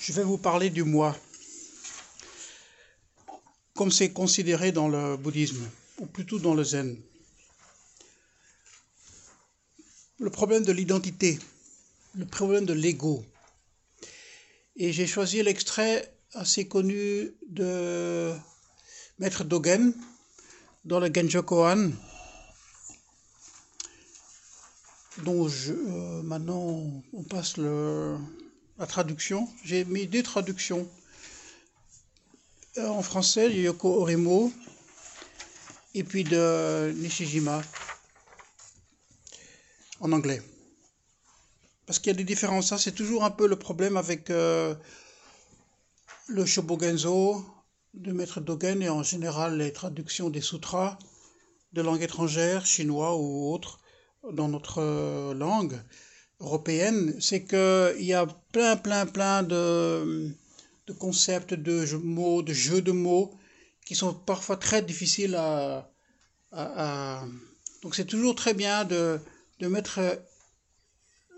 je vais vous parler du moi, comme c'est considéré dans le bouddhisme, ou plutôt dans le zen. Le problème de l'identité, le problème de l'ego. Et j'ai choisi l'extrait assez connu de Maître Dogen dans le Genjo Koan, dont je, euh, maintenant on passe le, la traduction. J'ai mis deux traductions. En français, Yoko Orimo et puis de Nishijima en anglais. Parce qu'il y a des différences. Ça, c'est toujours un peu le problème avec euh, le Shobogenzo de Maître Dogen et en général les traductions des sutras de langue étrangère, chinois ou autres, dans notre euh, langue européenne, c'est qu'il y a plein, plein, plein de, de, concepts, de mots, de jeux de mots qui sont parfois très difficiles à. à, Donc c'est toujours très bien de, de mettre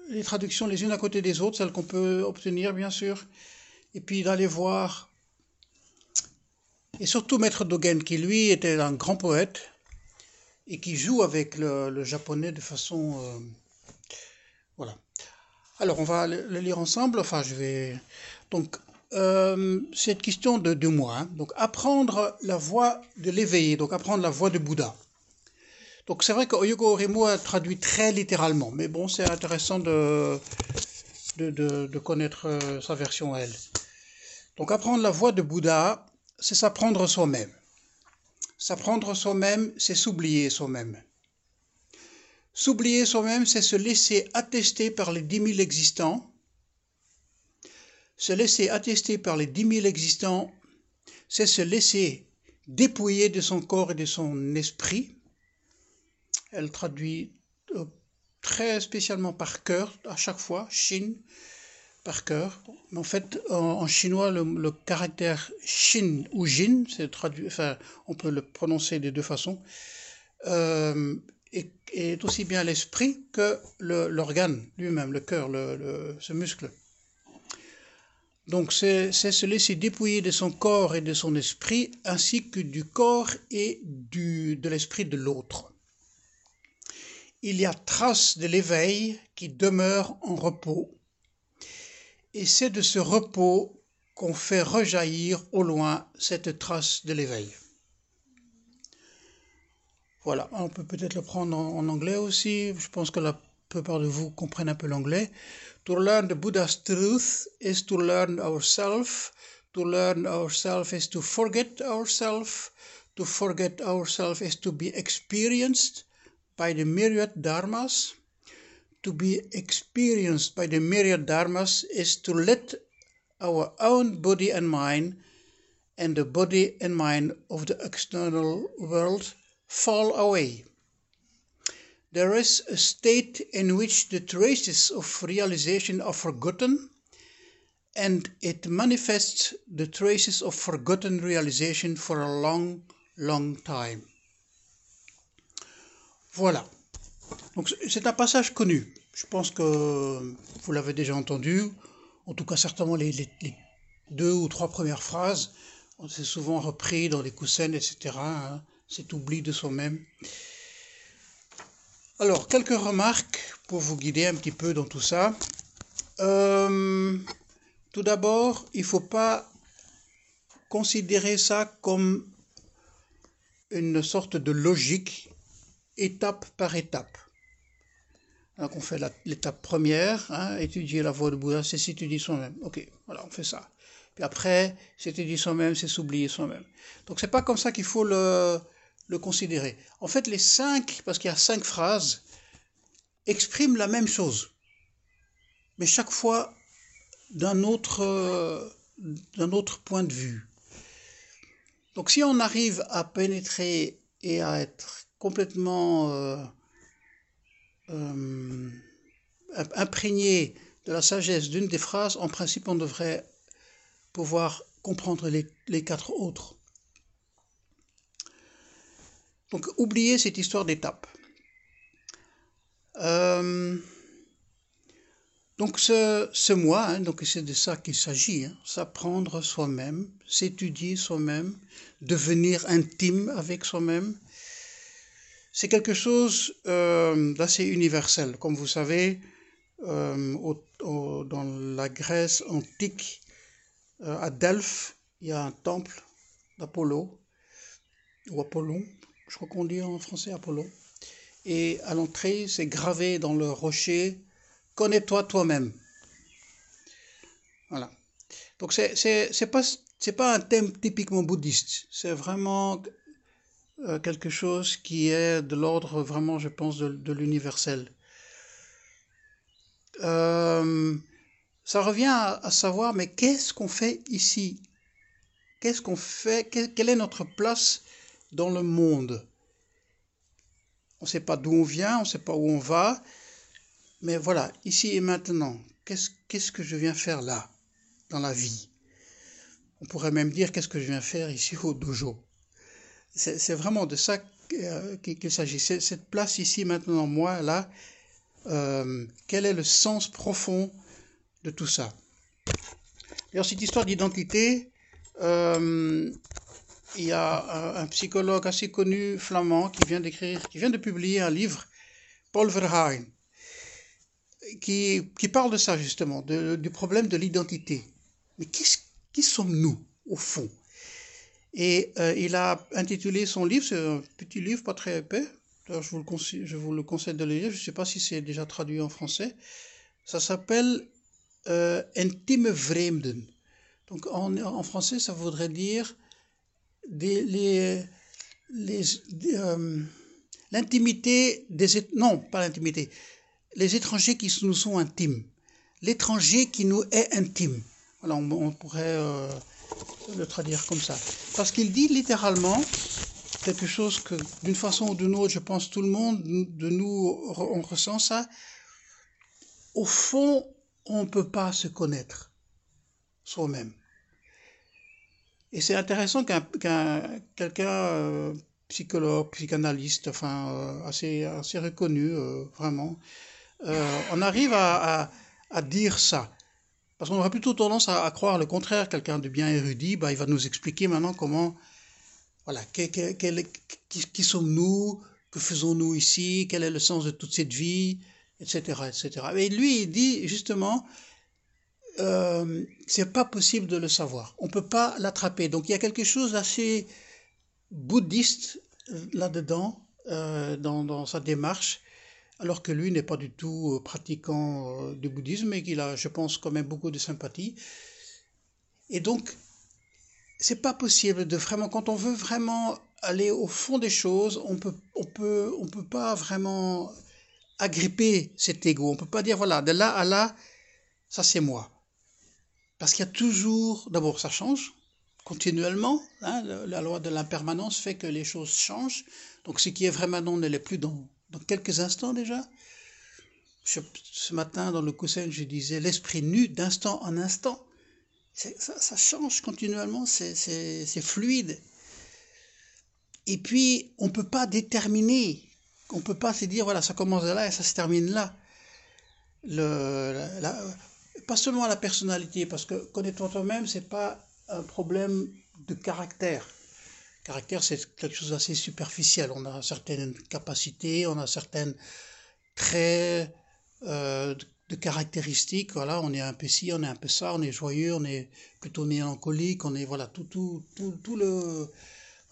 les traductions les unes à côté des autres, celles qu'on peut obtenir bien sûr, et puis d'aller voir. Et surtout Maître Dogen, qui lui était un grand poète et qui joue avec le, japonais de façon. Euh. Alors, on va le lire ensemble. Enfin, je vais. Donc, euh, cette question de deux mois. Hein. Donc, apprendre la voie de l'éveillé. Donc, apprendre la voie de Bouddha. Donc, c'est vrai que Oyoko Orimo a traduit très littéralement. Mais bon, c'est intéressant de, de, de, de connaître euh, sa version, elle. Donc, apprendre la voie de Bouddha, c'est s'apprendre soi-même. S'apprendre soi-même, c'est s'oublier soi-même. S'oublier soi-même, c'est se laisser attester par les dix mille existants. Se laisser attester par les dix mille existants, c'est se laisser dépouiller de son corps et de son esprit. Elle traduit euh, très spécialement par cœur à chaque fois, Shin, par cœur. En fait, en, chinois, le, caractère Shin ou Jin, traduit, enfin, on peut le prononcer des deux façons, euh, est, aussi bien l'esprit que l'organe lui-même, le cœur, ce muscle. Donc c'est se laisser dépouiller de son corps et de son esprit, ainsi que du corps et de l'esprit de l'autre. Il y a trace de l'éveil qui demeure en repos. Et c'est de ce repos qu'on fait rejaillir au loin cette trace de l'éveil. Voilà, on peut peut-être le prendre en, anglais aussi. Je pense que la plupart de vous comprennent un peu l'anglais. To learn the Buddha's truth is to learn ourselves. To learn ourselves is to forget ourselves. To forget ourselves is to be experienced by the myriad dharmas. To be experienced by the myriad dharmas is to let our own body and mind and the body and mind of the external world fall away. There is a state in which the traces of realization are forgotten, and it manifests the traces of forgotten realization for a long, long time. Voilà. Donc c'est un passage connu. Je pense que vous l'avez déjà entendu. En tout cas, certainement les, deux ou trois premières phrases. C'est souvent repris dans les coussins, etc. cet oubli de soi-même. Alors, quelques remarques pour vous guider un petit peu dans tout ça. Euh, tout d'abord, il ne faut pas considérer ça comme une sorte de logique, étape par étape. Donc on fait l'étape première, hein, étudier la voie de Bouddha, c'est s'étudier soi-même. Ok, voilà, on fait ça. Puis après, s'étudier soi-même, c'est s'oublier soi-même. Donc c'est pas comme ça qu'il faut le, le considérer. En fait, les cinq, parce qu'il y a cinq phrases, expriment la même chose, mais chaque fois d'un autre, autre point de vue. Donc si on arrive à pénétrer et à être complètement euh, euh, imprégné de la sagesse d'une des phrases, en principe on devrait pouvoir comprendre les quatre autres. Donc, oubliez cette histoire d'étape. Euh, Donc ce, ce moi, hein, donc c'est de ça qu'il s'agit, hein, s'apprendre soi-même, s'étudier soi-même, devenir intime avec soi-même. C'est quelque chose euh, d'assez universel. Comme vous savez, euh, dans la Grèce antique, à Delphes, il y a un temple d'Apollo, ou Apollon, je crois qu'on dit en français Apollon. Et à l'entrée, c'est gravé dans le rocher Connais-toi toi-même. Voilà. Donc, c'est, c'est, pas, pas un thème typiquement bouddhiste. C'est vraiment euh, quelque chose qui est de l'ordre, vraiment, je pense, de, l'universel. Euh, ça revient à, savoir, mais qu'est-ce qu'on fait ici? Qu'est-ce qu'on fait? Quelle est notre place dans le monde On ne sait pas d'où on vient, on ne sait pas où on va, mais voilà, ici et maintenant, qu'est-ce que je viens faire là, dans la vie? On pourrait même dire qu'est-ce que je viens faire ici au dojo? C'est vraiment de ça euh, qu'il s'agit. Cette place ici, maintenant, moi, là, euh, quel est le sens profond de tout ça? D'ailleurs, cette histoire d'identité, euh, il y a un, psychologue assez connu flamand qui vient d'écrire, qui vient de publier un livre, Paul Verhagen qui, qui parle de ça justement, du problème de l'identité. Mais qui sommes-nous au fond? Et euh, il a intitulé son livre, c'est un petit livre pas très épais, je vous, le conseille, je vous le conseille de le lire, je ne sais pas si c'est déjà traduit en français. Ça s'appelle euh, Intime Vreemden. Donc en, en, français, ça voudrait dire des, les, les, euh, l'intimité des... Non, pas l'intimité les étrangers qui nous sont intimes, l'étranger qui nous est intime. Voilà, on, pourrait euh, le traduire comme ça. Parce qu'il dit littéralement quelque chose que d'une façon ou d'une autre, je pense tout le monde de nous, on ressent ça. Au fond, on ne peut pas se connaître soi-même. Et c'est intéressant qu'un quelqu'un, euh, psychologue, psychanalyste, enfin euh, assez, assez reconnu, vraiment, euh, on arrive à, dire ça. Parce qu'on aurait plutôt tendance à, croire le contraire. Quelqu'un de bien érudit, bah, il va nous expliquer maintenant comment, voilà, qui, sommes-nous, que faisons-nous ici, quel est le sens de toute cette vie, etc. etc. Et lui, il dit justement, euh, c'est pas possible de le savoir. On peut pas l'attraper. Donc il y a quelque chose d'assez bouddhiste euh, là-dedans, euh, dans, sa démarche, alors que lui n'est pas du tout euh, pratiquant du bouddhisme et qu'il a, je pense, quand même beaucoup de sympathie. Et donc, c'est pas possible de vraiment, quand on veut vraiment aller au fond des choses, on peut, on peut, on peut pas vraiment agripper cet ego. On peut pas dire voilà, de là à là, ça c'est moi. Parce qu'il y a toujours, d'abord, ça change continuellement. Hein, la loi de l'impermanence fait que les choses changent. Donc, ce qui est vraiment non ne l'est plus dans dans quelques instants déjà. ce matin, dans le coussin, je disais l'esprit nu d'instant en instant. Ça, change continuellement, c'est fluide. Et puis, on ne peut pas déterminer, on ne peut pas se dire, voilà, ça commence là et ça se termine là. Pas seulement la personnalité, parce que connaître toi-même, ce n'est pas un problème de caractère caractère, c'est quelque chose d'assez superficiel. On a certaines capacités, on a certaines traits euh, de caractéristiques. Voilà, on est un peu ci, on est un peu ça, on est joyeux, on est plutôt mélancolique, on est voilà tout tout tout, tout le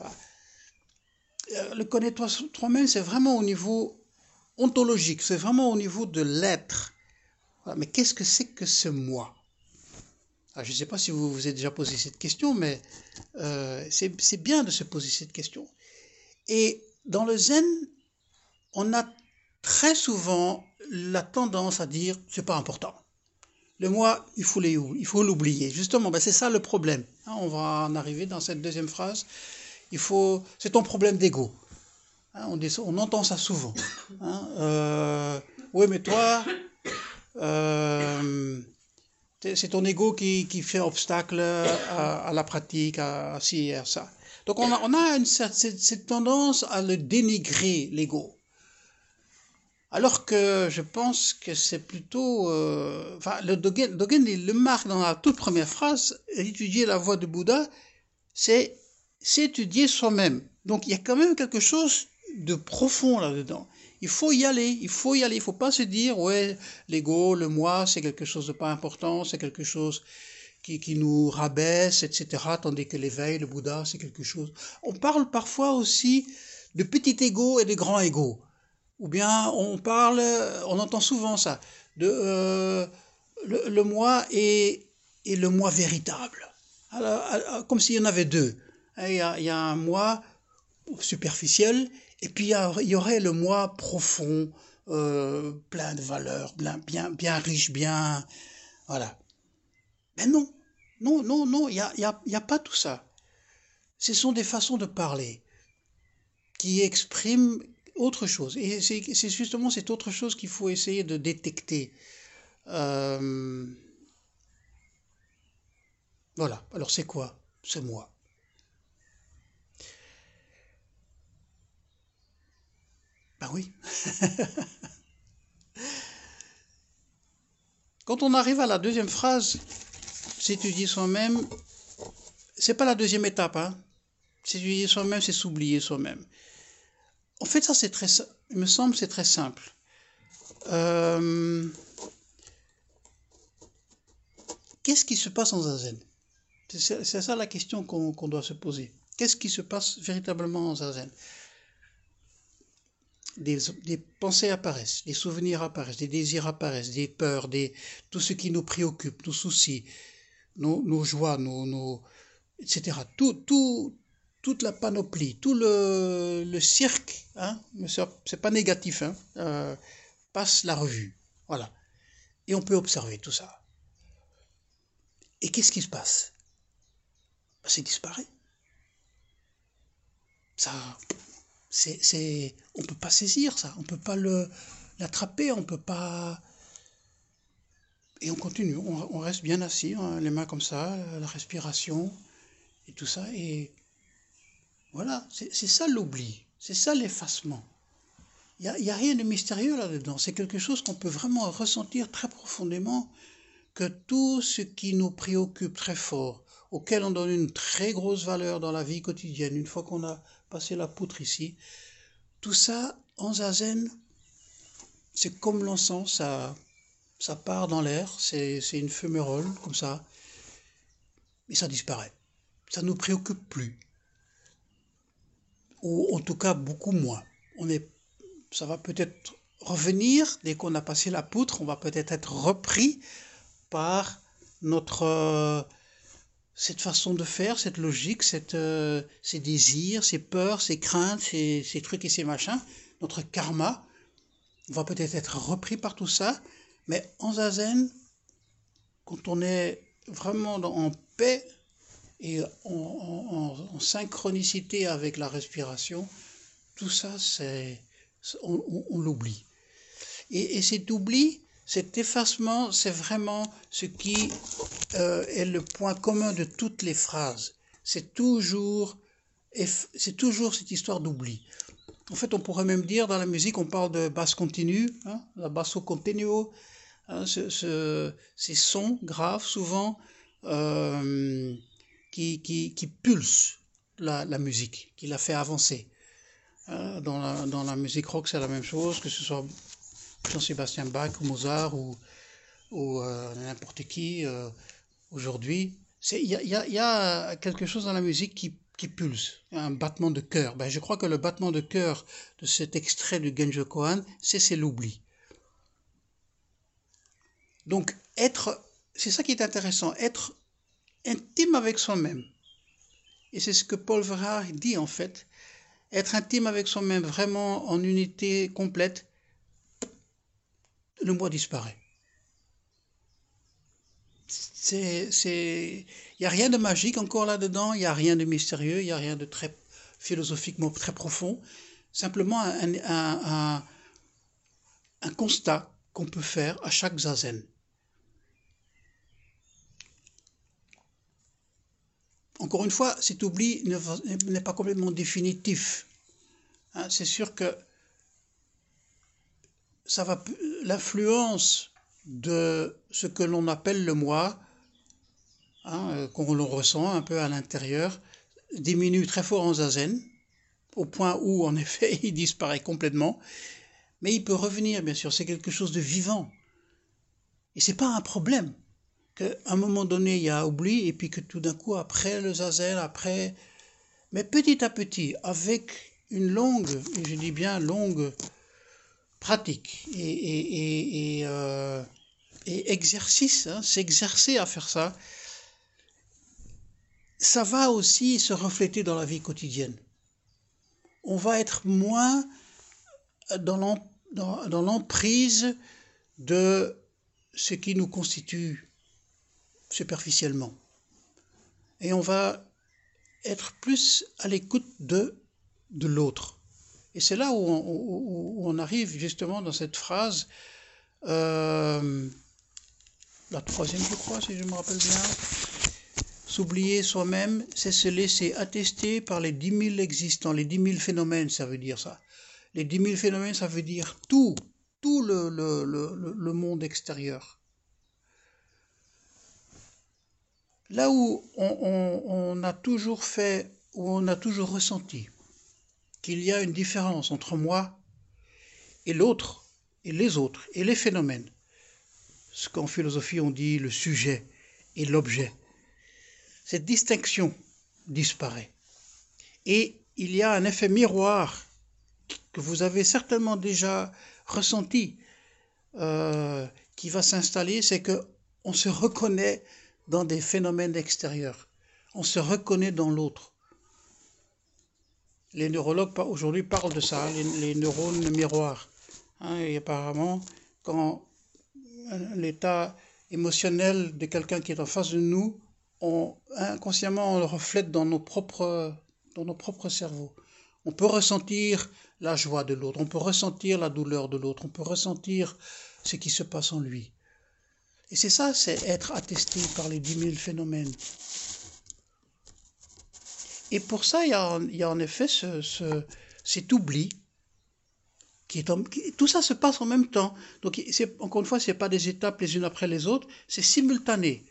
euh, le connaître toi-même, c'est vraiment au niveau ontologique, c'est vraiment au niveau de l'être. Mais qu'est-ce que c'est que ce moi? Ah, je ne sais pas si vous vous êtes déjà posé cette question, mais euh, c'est bien de se poser cette question. Et dans le zen, on a très souvent la tendance à dire c'est pas important. Le moi, il faut l'oublier. Justement, ben c'est ça le problème. Hein, on va en arriver dans cette deuxième phrase. Il faut, c'est ton problème d'ego. Hein, on, on, entend ça souvent. Hein, euh, oui, mais toi, euh, c'est ton ego qui, fait obstacle à, la pratique, à, ci et à ça. Donc on a, on a une, cette, tendance à le dénigrer, l'ego. Alors que je pense que c'est plutôt... euh, enfin, le Dogen, Dogen, il le marque dans la toute première phrase, étudier la voix de Bouddha, c'est s'étudier soi-même. Donc il y a quand même quelque chose de profond là-dedans. Il faut y aller, il faut y aller. Il faut pas se dire, ouais, l'ego, le moi, c'est quelque chose de pas important, c'est quelque chose qui, qui nous rabaisse, etc. Tandis que l'éveil, le Bouddha, c'est quelque chose. On parle parfois aussi de petit ego et de grand ego. Ou bien on parle, on entend souvent ça, de euh, le, le moi et, et le moi véritable. Alors, comme s'il y en avait deux. Il y, a, il y a un moi superficiel et puis il y, aurait le moi profond, euh, plein de valeurs, bien, bien, bien riche, bien... Voilà. Mais non, non, non, non, il n'y a, y a, y a pas tout ça. Ce sont des façons de parler qui expriment autre chose. Et c'est c'est justement cette autre chose qu'il faut essayer de détecter. Euh, Voilà. Alors c'est quoi? C'est moi. Ben oui. Quand on arrive à la deuxième phrase, s'étudier soi-même, c'est pas la deuxième étape. Hein. S'étudier soi-même, c'est s'oublier soi-même. En fait, ça, c'est très, il me semble, c'est très simple. Euh, Qu'est-ce qui se passe en zazen? C'est ça la question qu'on qu'on doit se poser. Qu'est-ce qui se passe véritablement en zazen? Des, pensées apparaissent, des souvenirs apparaissent, des désirs apparaissent, des peurs, des, tout ce qui nous préoccupe, nos soucis, nos, nos joies, nos, nos, etc. Tout, tout, toute la panoplie, tout le, le cirque, hein, c'est pas négatif, hein, euh, passe la revue. Voilà. Et on peut observer tout ça. Et qu'est-ce qui se passe? Ben, C'est disparaît. Ça, c'est, on peut pas saisir ça, on peut pas le, l'attraper, on peut pas. Et on continue, on, reste bien assis, hein, les mains comme ça, la respiration et tout ça, et voilà, c'est, ça l'oubli, c'est ça l'effacement. Il n'y a, a rien de mystérieux là-dedans, c'est quelque chose qu'on peut vraiment ressentir très profondément, que tout ce qui nous préoccupe très fort, auquel on donne une très grosse valeur dans la vie quotidienne, une fois qu'on a passé la poutre ici, tout ça, en zazen, c'est comme l'encens, ça, ça part dans l'air, c'est, c'est une fumerole, comme ça, et ça disparaît. Ça ne nous préoccupe plus. Ou en tout cas beaucoup moins. On est, ça va peut-être revenir dès qu'on a passé la poutre, on va peut-être être repris par notre euh, cette façon de faire, cette logique, cette, euh, ces désirs, ces peurs, ces craintes, ces, ces trucs et ces machins, notre karma, va peut-être être repris par tout ça, mais en zazen, quand on est vraiment en paix et en, synchronicité avec la respiration, tout ça, c'est, on, on- on l'oublie. Et, et cet oubli, cet effacement, c'est vraiment ce qui euh, est le point commun de toutes les phrases. C'est toujours, c'est toujours cette histoire d'oubli. En fait, on pourrait même dire dans la musique, on parle de basse continue, hein, la basso continuo, hein, ce- ce- ces sons graves souvent euh, qui, qui, qui pulsent la, la musique, qui la fait avancer. Euh, dans, la, dans la musique rock, c'est la même chose, que ce soit Jean-Sébastien Bach ou Mozart ou, ou euh, n'importe qui euh, aujourd'hui. Il y y y a quelque chose dans la musique qui, qui pulse, un battement de cœur. Ben, je crois que le battement de cœur de cet extrait du Genjo Kohan, c'est c'est l'oubli. Donc, être, c'est ça qui est intéressant, être intime avec soi-même. Et c'est ce que Paul Verhaar dit en fait. Être intime avec soi-même, vraiment en unité complète, le moi disparaît. Il n'y a rien de magique encore là-dedans, il n'y a rien de mystérieux, il n'y a rien de très philosophiquement très profond. Simplement un, un, un, constat qu'on peut faire à chaque zazen. Encore une fois, cet oubli n'est pas complètement définitif. Hein, c'est sûr que ça va l'influence de ce que l'on appelle le moi, hein, euh, qu'on le ressent un peu à l'intérieur, diminue très fort en zazen, au point où en effet il disparaît complètement, mais il peut revenir bien sûr, c'est quelque chose de vivant. Et c'est pas un problème qu'à un moment donné il y a oubli et puis que tout d'un coup après le zazen, après mais petit à petit avec une longue, et je dis bien longue pratique et, euh, exercice, hein, s'exercer à faire ça, ça va aussi se refléter dans la vie quotidienne. On va être moins dans l'emprise de ce qui nous constitue superficiellement. Et on va être plus à l'écoute de, de l'autre. Et c'est là où on, arrive justement dans cette phrase, euh, la troisième je crois, si je me rappelle bien. S'oublier soi-même, c'est se laisser attester par les dix mille existants, les dix mille phénomènes, ça veut dire ça. Les dix mille phénomènes, ça veut dire tout, tout le, le, le, le monde extérieur. Là où on, on, a toujours fait, où on a toujours ressenti qu'il y a une différence entre moi et l'autre, et les autres, et les phénomènes, ce qu'en philosophie on dit le sujet et l'objet, cette distinction disparaît. Et il y a un effet miroir que vous avez certainement déjà ressenti, euh, qui va s'installer, c'est que on se reconnaît dans des phénomènes extérieurs. On se reconnaît dans l'autre. Les neurologues aujourd'hui parlent de ça, les, neurones miroirs. Hein, et apparemment, quand l'état émotionnel de quelqu'un qui est en face de nous, on, inconsciemment, on le reflète dans nos propres, dans nos propres cerveaux. On peut ressentir la joie de l'autre, on peut ressentir la douleur de l'autre, on peut ressentir ce qui se passe en lui. Et c'est ça, c'est être attesté par les dix mille phénomènes. Et pour ça, il y a, en effet ce, cet oubli. Qui est tout ça se passe en même temps. Donc, encore une fois, ce n'est pas des étapes les unes après les autres, c'est simultané.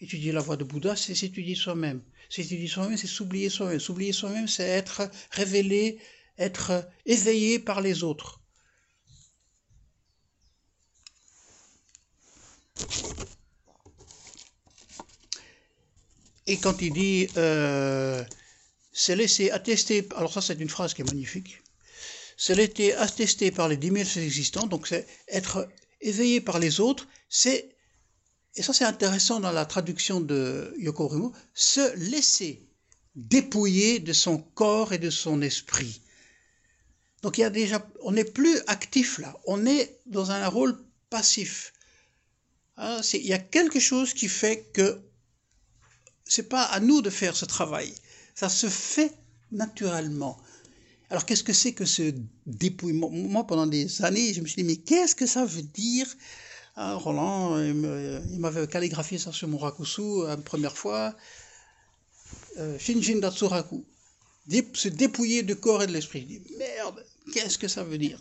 Étudier la voie de Bouddha, c'est s'étudier soi-même. S'étudier soi-même, c'est s'oublier soi-même. S'oublier soi-même, c'est être révélé, être éveillé par les autres. Et quand il dit euh, c'est laissé attester, alors ça c'est une phrase qui est magnifique, c'est laissé attester par les dix mille existants, donc c'est être éveillé par les autres, c'est, et ça c'est intéressant dans la traduction de Yoko Rimo, se laisser dépouiller de son corps et de son esprit. Donc il y a déjà, on n'est plus actif là, on est dans un rôle passif. Ah, il y a quelque chose qui fait que c'est pas à nous de faire ce travail. Ça se fait naturellement. Alors qu'est-ce que c'est que ce dépouillement? Moi, pendant des années, je me suis dit, mais qu'est-ce que ça veut dire? Ah, Roland, il m'avait calligraphié ça sur mon rakusu euh, une première fois. Euh, Shinjin Datsuraku. Se dépouiller du corps et de l'esprit. Je dis, merde, qu'est-ce que ça veut dire?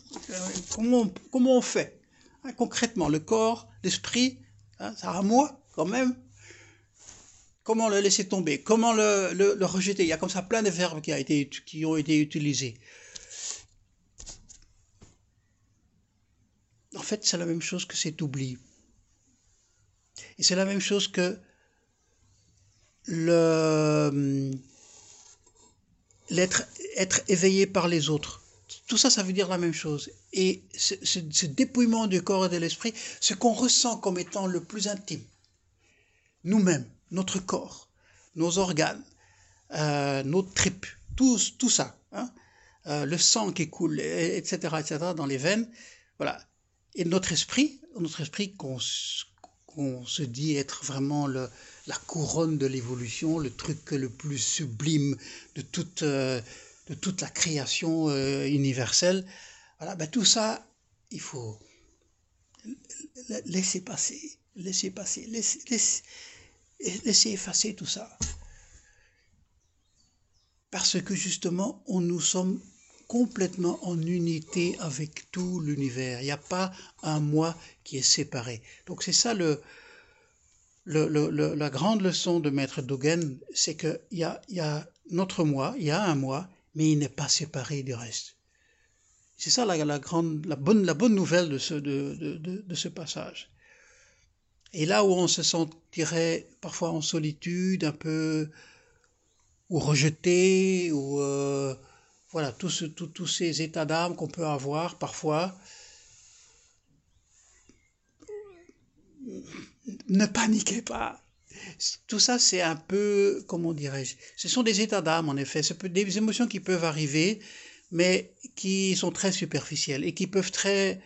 Comment, comment on fait? Hein, Concrètement, le corps, l'esprit, Hein, ça à moi, quand même. Comment le laisser tomber? Comment le, rejeter? Il y a comme ça plein de verbes qui, ont été utilisés. En fait, c'est la même chose que cet oubli. Et c'est la même chose que le l'être être éveillé par les autres. Tout ça, ça veut dire la même chose. Et ce, dépouillement du corps et de l'esprit, ce qu'on ressent comme étant le plus intime, nous-mêmes, notre corps, nos organes, euh, nos tripes, tout, ça, hein, euh, le sang qui coule, etc., etc., dans les veines, voilà. Et notre esprit, notre esprit qu'on se dit être vraiment la couronne de l'évolution, le truc le plus sublime de toute... Euh, la création euh, universelle. Voilà, ben tout ça, il faut laisser passer, laisser passer, laisser, laisser, effacer tout ça. Parce que justement, on nous sommes complètement en unité avec tout l'univers. Il n'y a pas un moi qui est séparé. Donc c'est ça le, la grande leçon de Maître Dogen, c'est qu'il y a, y a notre moi, il y a un moi, mais il n'est pas séparé du reste. C'est ça la, grande, la, bonne, la bonne nouvelle de ce, de, de, ce passage. Et là où on se sentirait parfois en solitude, un peu ou rejeté, ou euh, voilà, tous, tous ces états d'âme qu'on peut avoir parfois, ne paniquez pas. Tout ça, c'est un peu, comment dirais-je, ce sont des états d'âme, en effet. C'est des émotions qui peuvent arriver, mais qui sont très superficielles et qui peuvent très,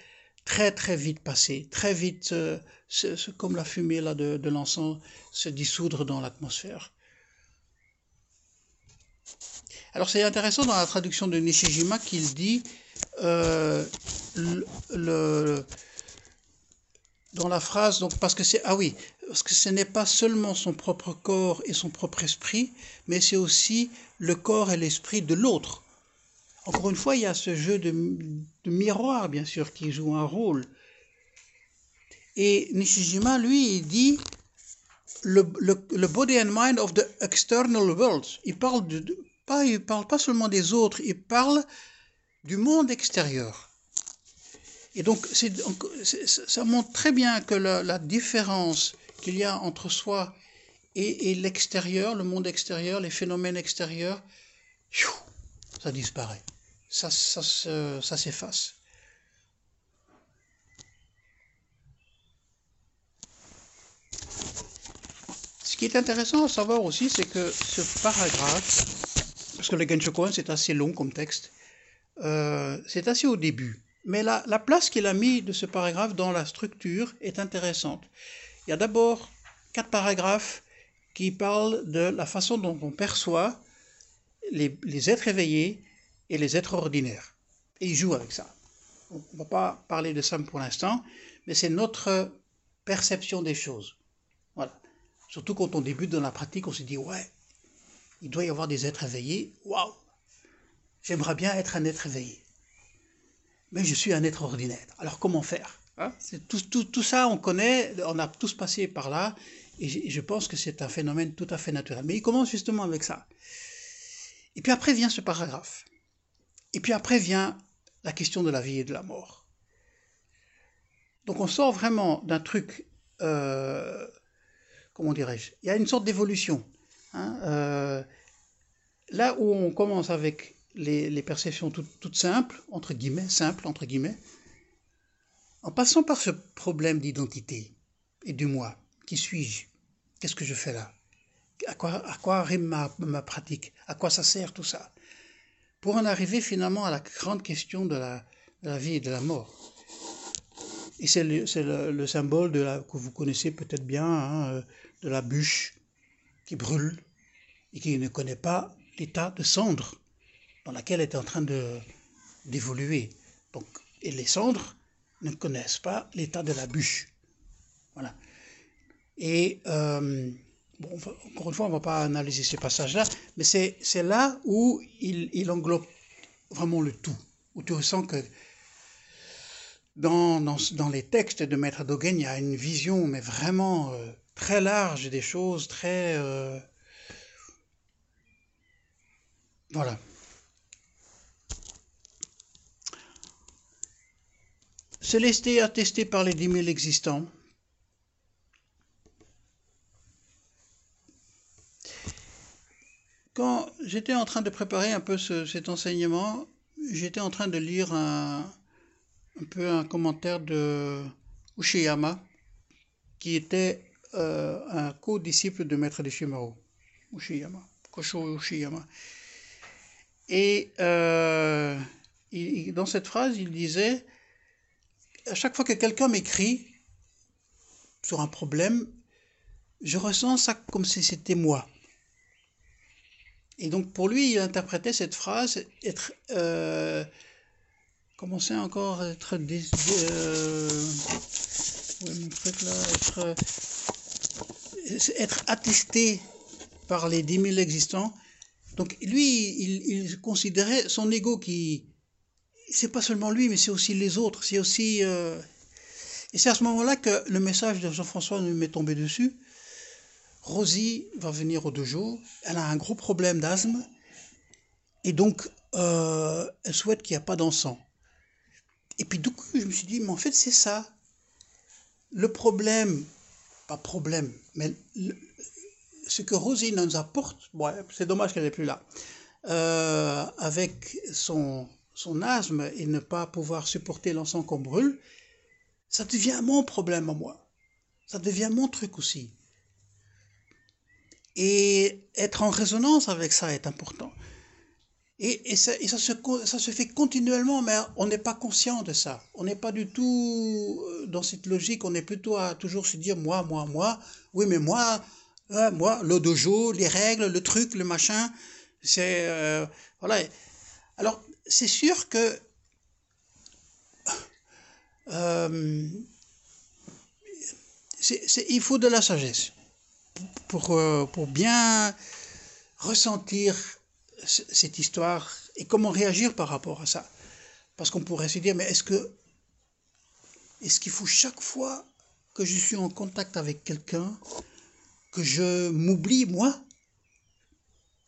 très, très vite passer, très vite, euh, comme la fumée là, de, l'encens, se dissoudre dans l'atmosphère. Alors c'est intéressant dans la traduction de Nishijima qu'il dit euh, le, dans la phrase, donc parce que c'est ah oui, parce que ce n'est pas seulement son propre corps et son propre esprit, mais c'est aussi le corps et l'esprit de l'autre. Encore une fois, il y a ce jeu de, miroir, bien sûr, qui joue un rôle. Et Nishijima, lui, il dit le, body and mind of the external world. Il parle pas, il parle pas seulement des autres, il parle du monde extérieur. Et donc, ça montre très bien que la, différence qu'il y a entre soi et, l'extérieur, le monde extérieur, les phénomènes extérieurs, ça disparaît. Ça, ça, ça s'efface. Ce qui est intéressant à savoir aussi, c'est que ce paragraphe parce que le Genshokuan, c'est assez long comme texte. Euh, c'est assez au début. Mais la, la place qu'il a mis de ce paragraphe dans la structure est intéressante. Il y a d'abord quatre paragraphes qui parlent de la façon dont on perçoit les, êtres éveillés et les êtres ordinaires. Et il joue avec ça. On ne va pas parler de ça pour l'instant, mais c'est notre perception des choses. Voilà. Surtout quand on débute dans la pratique, on se dit, ouais, il doit y avoir des êtres éveillés. Waouh J'aimerais bien être un être éveillé. Mais je suis un être ordinaire. Alors comment faire? Hein? Tout, ça, on connaît, on a tous passé par là, et je pense que c'est un phénomène tout à fait naturel. Mais il commence justement avec ça. Et puis après vient ce paragraphe. Et puis après vient la question de la vie et de la mort. Donc on sort vraiment d'un truc, euh, comment dirais-je, il y a une sorte d'évolution. Hein, euh, là où on commence avec les, perceptions toutes, simples, entre guillemets, simples, entre guillemets, en passant par ce problème d'identité et du moi, qui suis-je? Qu'est-ce que je fais là? À quoi, à quoi rime ma, ma, pratique? À quoi ça sert tout ça? Pour en arriver finalement à la grande question de la, vie et de la mort. Et c'est le, symbole de la, que vous connaissez peut-être bien, hein, euh, de la bûche qui brûle et qui ne connaît pas l'état de cendre dans laquelle elle est en train d'évoluer. Et les cendres ne connaissent pas l'état de la bûche. Voilà. Et euh, bon, encore une fois, on ne va pas analyser ces passages-là, mais c'est, là où il, il, englobe vraiment le tout, où tu ressens que dans, dans, dans les textes de Maître Dogen, il y a une vision, mais vraiment euh, très large des choses, très... Euh, voilà. laisser attesté par les dix mille existants. Quand j'étais en train de préparer un peu cet enseignement, j'étais en train de lire un, peu un commentaire de Ushiyama, qui était euh, un co-disciple de Maître de Shimao. Ushiyama, Kosho Ushiyama. Et euh, dans cette phrase, il disait, à chaque fois que quelqu'un m'écrit sur un problème, je ressens ça comme si c'était moi. Et donc pour lui, il interprétait cette phrase être... Euh, comment c'est encore être... Être, attesté par les dix mille existants donc lui, il, considérait son ego qui, c'est pas seulement lui, mais c'est aussi les autres. C'est aussi. Euh, et c'est à ce moment-là que le message de Jean-François nous m'est tombé dessus. Rosie va venir au dojo. Elle a un gros problème d'asthme. Et donc, euh, elle souhaite qu'il n'y ait pas d'encens. Et puis, du coup, je me suis dit, mais en fait, c'est ça. Le problème, pas problème, mais ce que Rosie nous apporte, c'est dommage qu'elle n'est plus là, euh, avec son, son asthme et ne pas pouvoir supporter l'encens qu'on brûle, ça devient mon problème à moi. Ça devient mon truc aussi. Et être en résonance avec ça est important. Et, ça, ça, se, ça, se, fait continuellement, mais on n'est pas conscient de ça. On n'est pas du tout euh, dans cette logique, on est plutôt à toujours se dire moi, moi, moi. Oui, mais moi, euh, moi, le dojo, les règles, le truc, le machin, c'est. Euh, voilà. Alors, c'est sûr que euh, il faut de la sagesse pour, euh, pour bien ressentir cette histoire et comment réagir par rapport à ça. Parce qu'on pourrait se dire, mais est-ce que est-ce qu'il faut chaque fois que je suis en contact avec quelqu'un que je m'oublie moi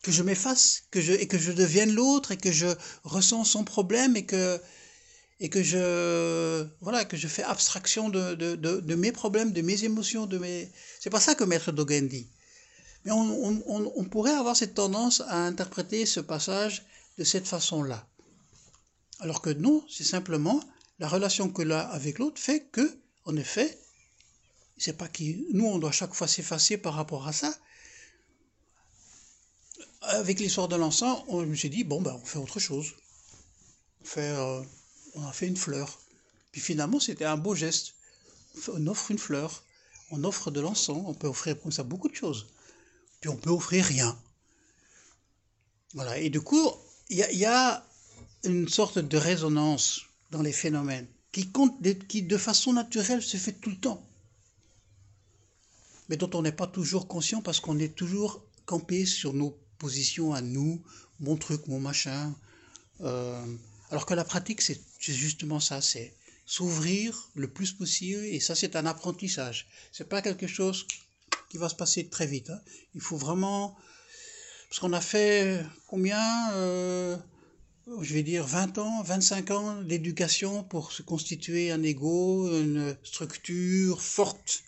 que je m'efface, que je, et que je devienne l'autre, et que je ressens son problème, et que, et que je, voilà, que je fais abstraction de, de, de, mes problèmes, de mes émotions, de mes... C'est pas ça que Maître Dogen dit. Mais on, on, on, pourrait avoir cette tendance à interpréter ce passage de cette façon-là. Alors que non, c'est simplement la relation que l'un avec l'autre fait que, en effet, c'est pas qui nous on doit chaque fois s'effacer par rapport à ça, avec l'histoire de l'encens, on me s'est dit, bon, ben, on fait autre chose. On, fait, euh, on a fait une fleur. Puis finalement, c'était un beau geste. On offre une fleur, on offre de l'encens, on peut offrir comme ça beaucoup de choses. Puis on peut offrir rien. Voilà, et du coup, il y, a une sorte de résonance dans les phénomènes qui, compte, qui de façon naturelle se fait tout le temps, mais dont on n'est pas toujours conscient parce qu'on est toujours campé sur nos position à nous, mon truc, mon machin. Euh, alors que la pratique, c'est justement ça, c'est s'ouvrir le plus possible, et ça, c'est un apprentissage. C'est pas quelque chose qui va se passer très vite. Hein. Il faut vraiment, parce qu'on a fait combien, euh, je vais dire 20 ans, 25 ans d'éducation pour se constituer un ego, une structure forte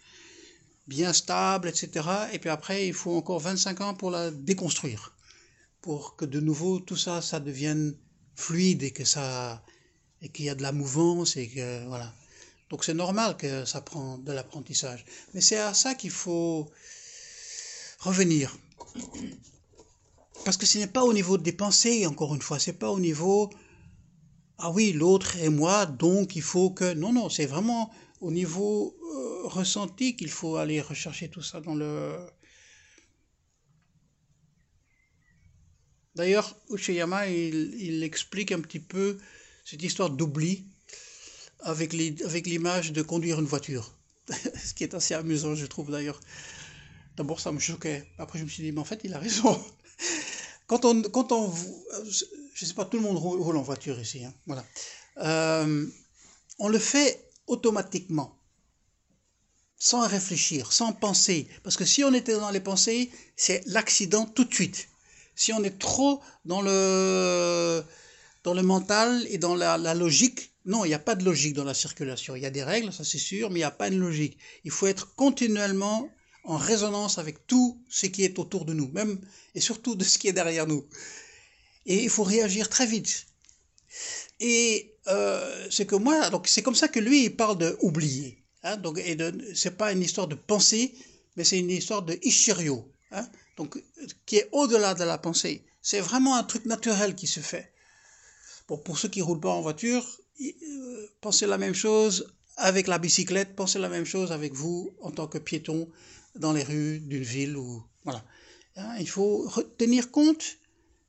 bien stable, etc. Et puis après, il faut encore 25 ans pour la déconstruire, pour que de nouveau tout ça, ça devienne fluide et que ça, et qu'il y a de la mouvance et que voilà. Donc c'est normal que ça prend de l'apprentissage, mais c'est à ça qu'il faut revenir, parce que ce n'est pas au niveau des pensées, encore une fois, c'est pas au niveau ah oui l'autre et moi, donc il faut que non non, c'est vraiment au niveau euh, ressenti qu'il faut aller rechercher tout ça dans le... D'ailleurs, Uchiyama, il, il, explique un petit peu cette histoire d'oubli avec l'image de conduire une voiture. Ce qui est assez amusant, je trouve d'ailleurs. D'abord, ça me choquait. Après, je me suis dit, mais en fait, il a raison. Quand on, quand on, je sais pas, tout le monde roule en voiture ici, hein, voilà. Euh, on le fait automatiquement, sans réfléchir, sans penser. Parce que si on était dans les pensées, c'est l'accident tout de suite. Si on est trop dans le, dans le mental et dans la, logique, non, il n'y a pas de logique dans la circulation. Il y a des règles, ça c'est sûr, mais il n'y a pas de logique. Il faut être continuellement en résonance avec tout ce qui est autour de nous, même et surtout de ce qui est derrière nous. Et il faut réagir très vite. Et euh, c'est que moi, donc c'est comme ça que lui, il parle de oublier. Hein, donc, et c'est pas une histoire de pensée, mais c'est une histoire de ishirio, hein, donc qui est au-delà de la pensée. C'est vraiment un truc naturel qui se fait. Pour ceux qui roulent pas en voiture, euh, pensez la même chose avec la bicyclette, pensez la même chose avec vous en tant que piéton dans les rues d'une ville ou voilà. Hein, il faut tenir compte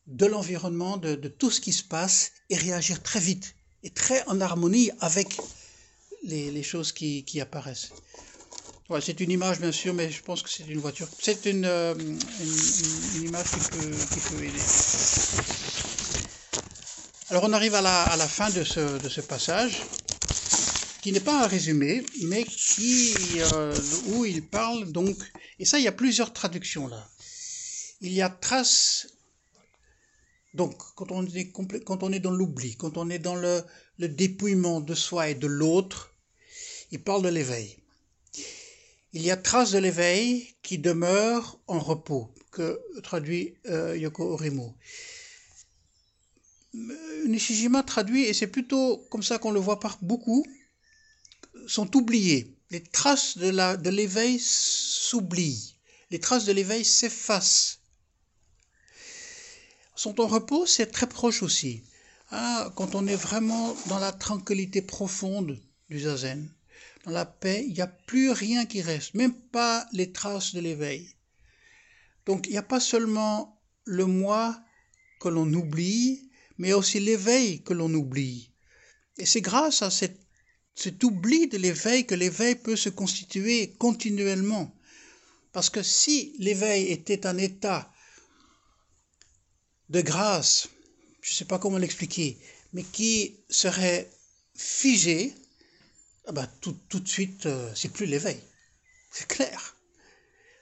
de l'environnement, de, tout ce qui se passe et réagir très vite et très en harmonie avec les, choses qui, apparaissent. C'est une image bien sûr, mais je pense que c'est une voiture. C'est une, euh, image qui peut, aider. Alors on arrive à la, à la fin de ce, de ce passage, qui n'est pas un résumé, mais qui, euh, où il parle donc, et ça il y a plusieurs traductions là. Il y a trace, donc quand on est, quand on est dans l'oubli, quand on est dans le, le dépouillement de soi et de l'autre, il parle de l'éveil. Il y a trace de l'éveil qui demeure en repos, que traduit euh, Yoko Orimo. Nishijima traduit, et c'est plutôt comme ça qu'on le voit par beaucoup, sont oubliés. Les traces de l'éveil s'oublient. Les traces de l'éveil s'effacent. Sont en repos, c'est très proche aussi. Ah, quand on est vraiment dans la tranquillité profonde du zazen, la paix, il n'y a plus rien qui reste, même pas les traces de l'éveil. Donc il n'y a pas seulement le moi que l'on oublie, mais aussi l'éveil que l'on oublie. Et c'est grâce à cet oubli de l'éveil que l'éveil peut se constituer continuellement. Parce que si l'éveil était un état de grâce, je ne sais pas comment l'expliquer, mais qui serait figé, ah ben, tout, tout, de suite, euh, c'est plus l'éveil. C'est clair.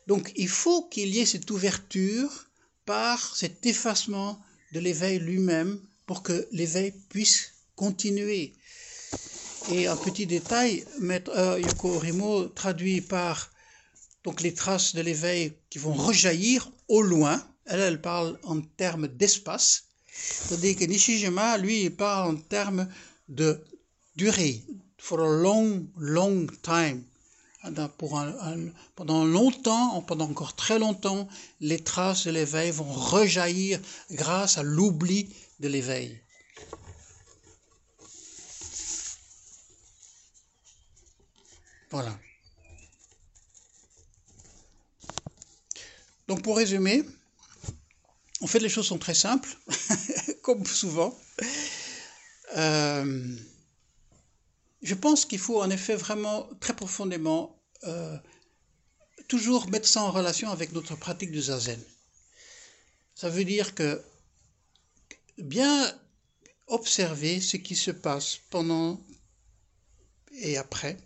Donc il faut qu'il y ait cette ouverture par cet effacement de l'éveil lui-même pour que l'éveil puisse continuer. Et un petit détail, Maître euh, Yoko Orimo traduit par donc les traces de l'éveil qui vont rejaillir au loin. Elle, elle parle en termes d'espace. Tandis que Nishijima, lui, parle en termes de durée. For a long, long time. Pour pendant longtemps, pendant encore très longtemps, les traces de l'éveil vont rejaillir grâce à l'oubli de l'éveil. Voilà. Donc pour résumer, en fait les choses sont très simples, comme souvent. Euh, je pense qu'il faut en effet vraiment très profondément euh, toujours mettre ça en relation avec notre pratique du zazen. Ça veut dire que bien observer ce qui se passe pendant et après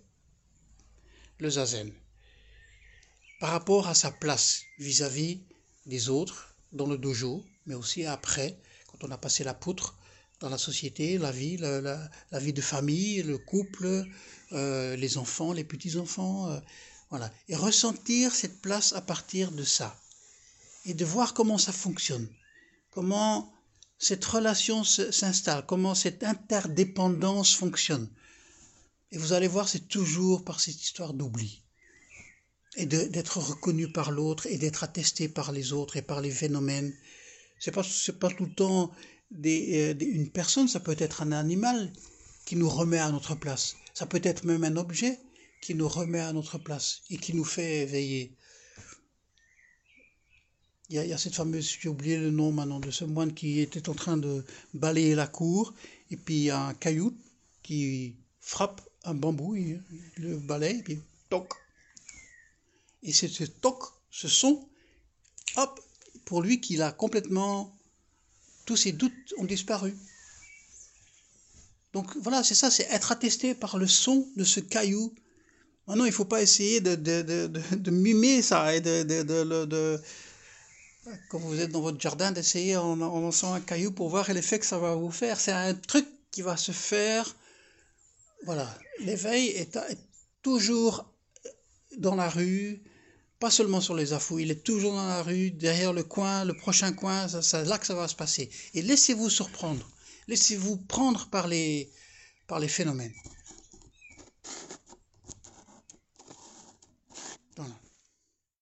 le zazen par rapport à sa place vis-à-vis des autres dans le dojo, mais aussi après, quand on a passé la poutre dans la société, la vie, la, vie de famille, le couple, euh, les enfants, les petits-enfants, euh, voilà. Et ressentir cette place à partir de ça. Et de voir comment ça fonctionne, comment cette relation s'installe, comment cette interdépendance fonctionne. Et vous allez voir, c'est toujours par cette histoire d'oubli. Et d'être reconnu par l'autre et d'être attesté par les autres et par les phénomènes. C'est pas, pas tout le temps euh, des, une personne, ça peut être un animal qui nous remet à notre place. Ça peut être même un objet qui nous remet à notre place et qui nous fait éveiller. Il y, a, cette fameuse, j'ai oublié le nom maintenant, de ce moine qui était en train de balayer la cour, et puis il y a un caillou qui frappe un bambou, il, le balaye, et puis toc. Et c'est ce toc, ce son, hop, pour lui qu'il a complètement tous ces doutes ont disparu. Donc voilà, c'est ça, c'est être attesté par le son de ce caillou. Maintenant, il ne faut pas essayer de, de, de, mimer ça et de, quand vous êtes dans votre jardin, d'essayer en, en lançant un caillou pour voir l'effet que ça va vous faire. C'est un truc qui va se faire. Voilà, l'éveil est toujours dans la rue, pas seulement sur les affous, il est toujours dans la rue, derrière le coin, le prochain coin, c'est là que ça va se passer. Et laissez-vous surprendre, laissez-vous prendre par les, par les phénomènes.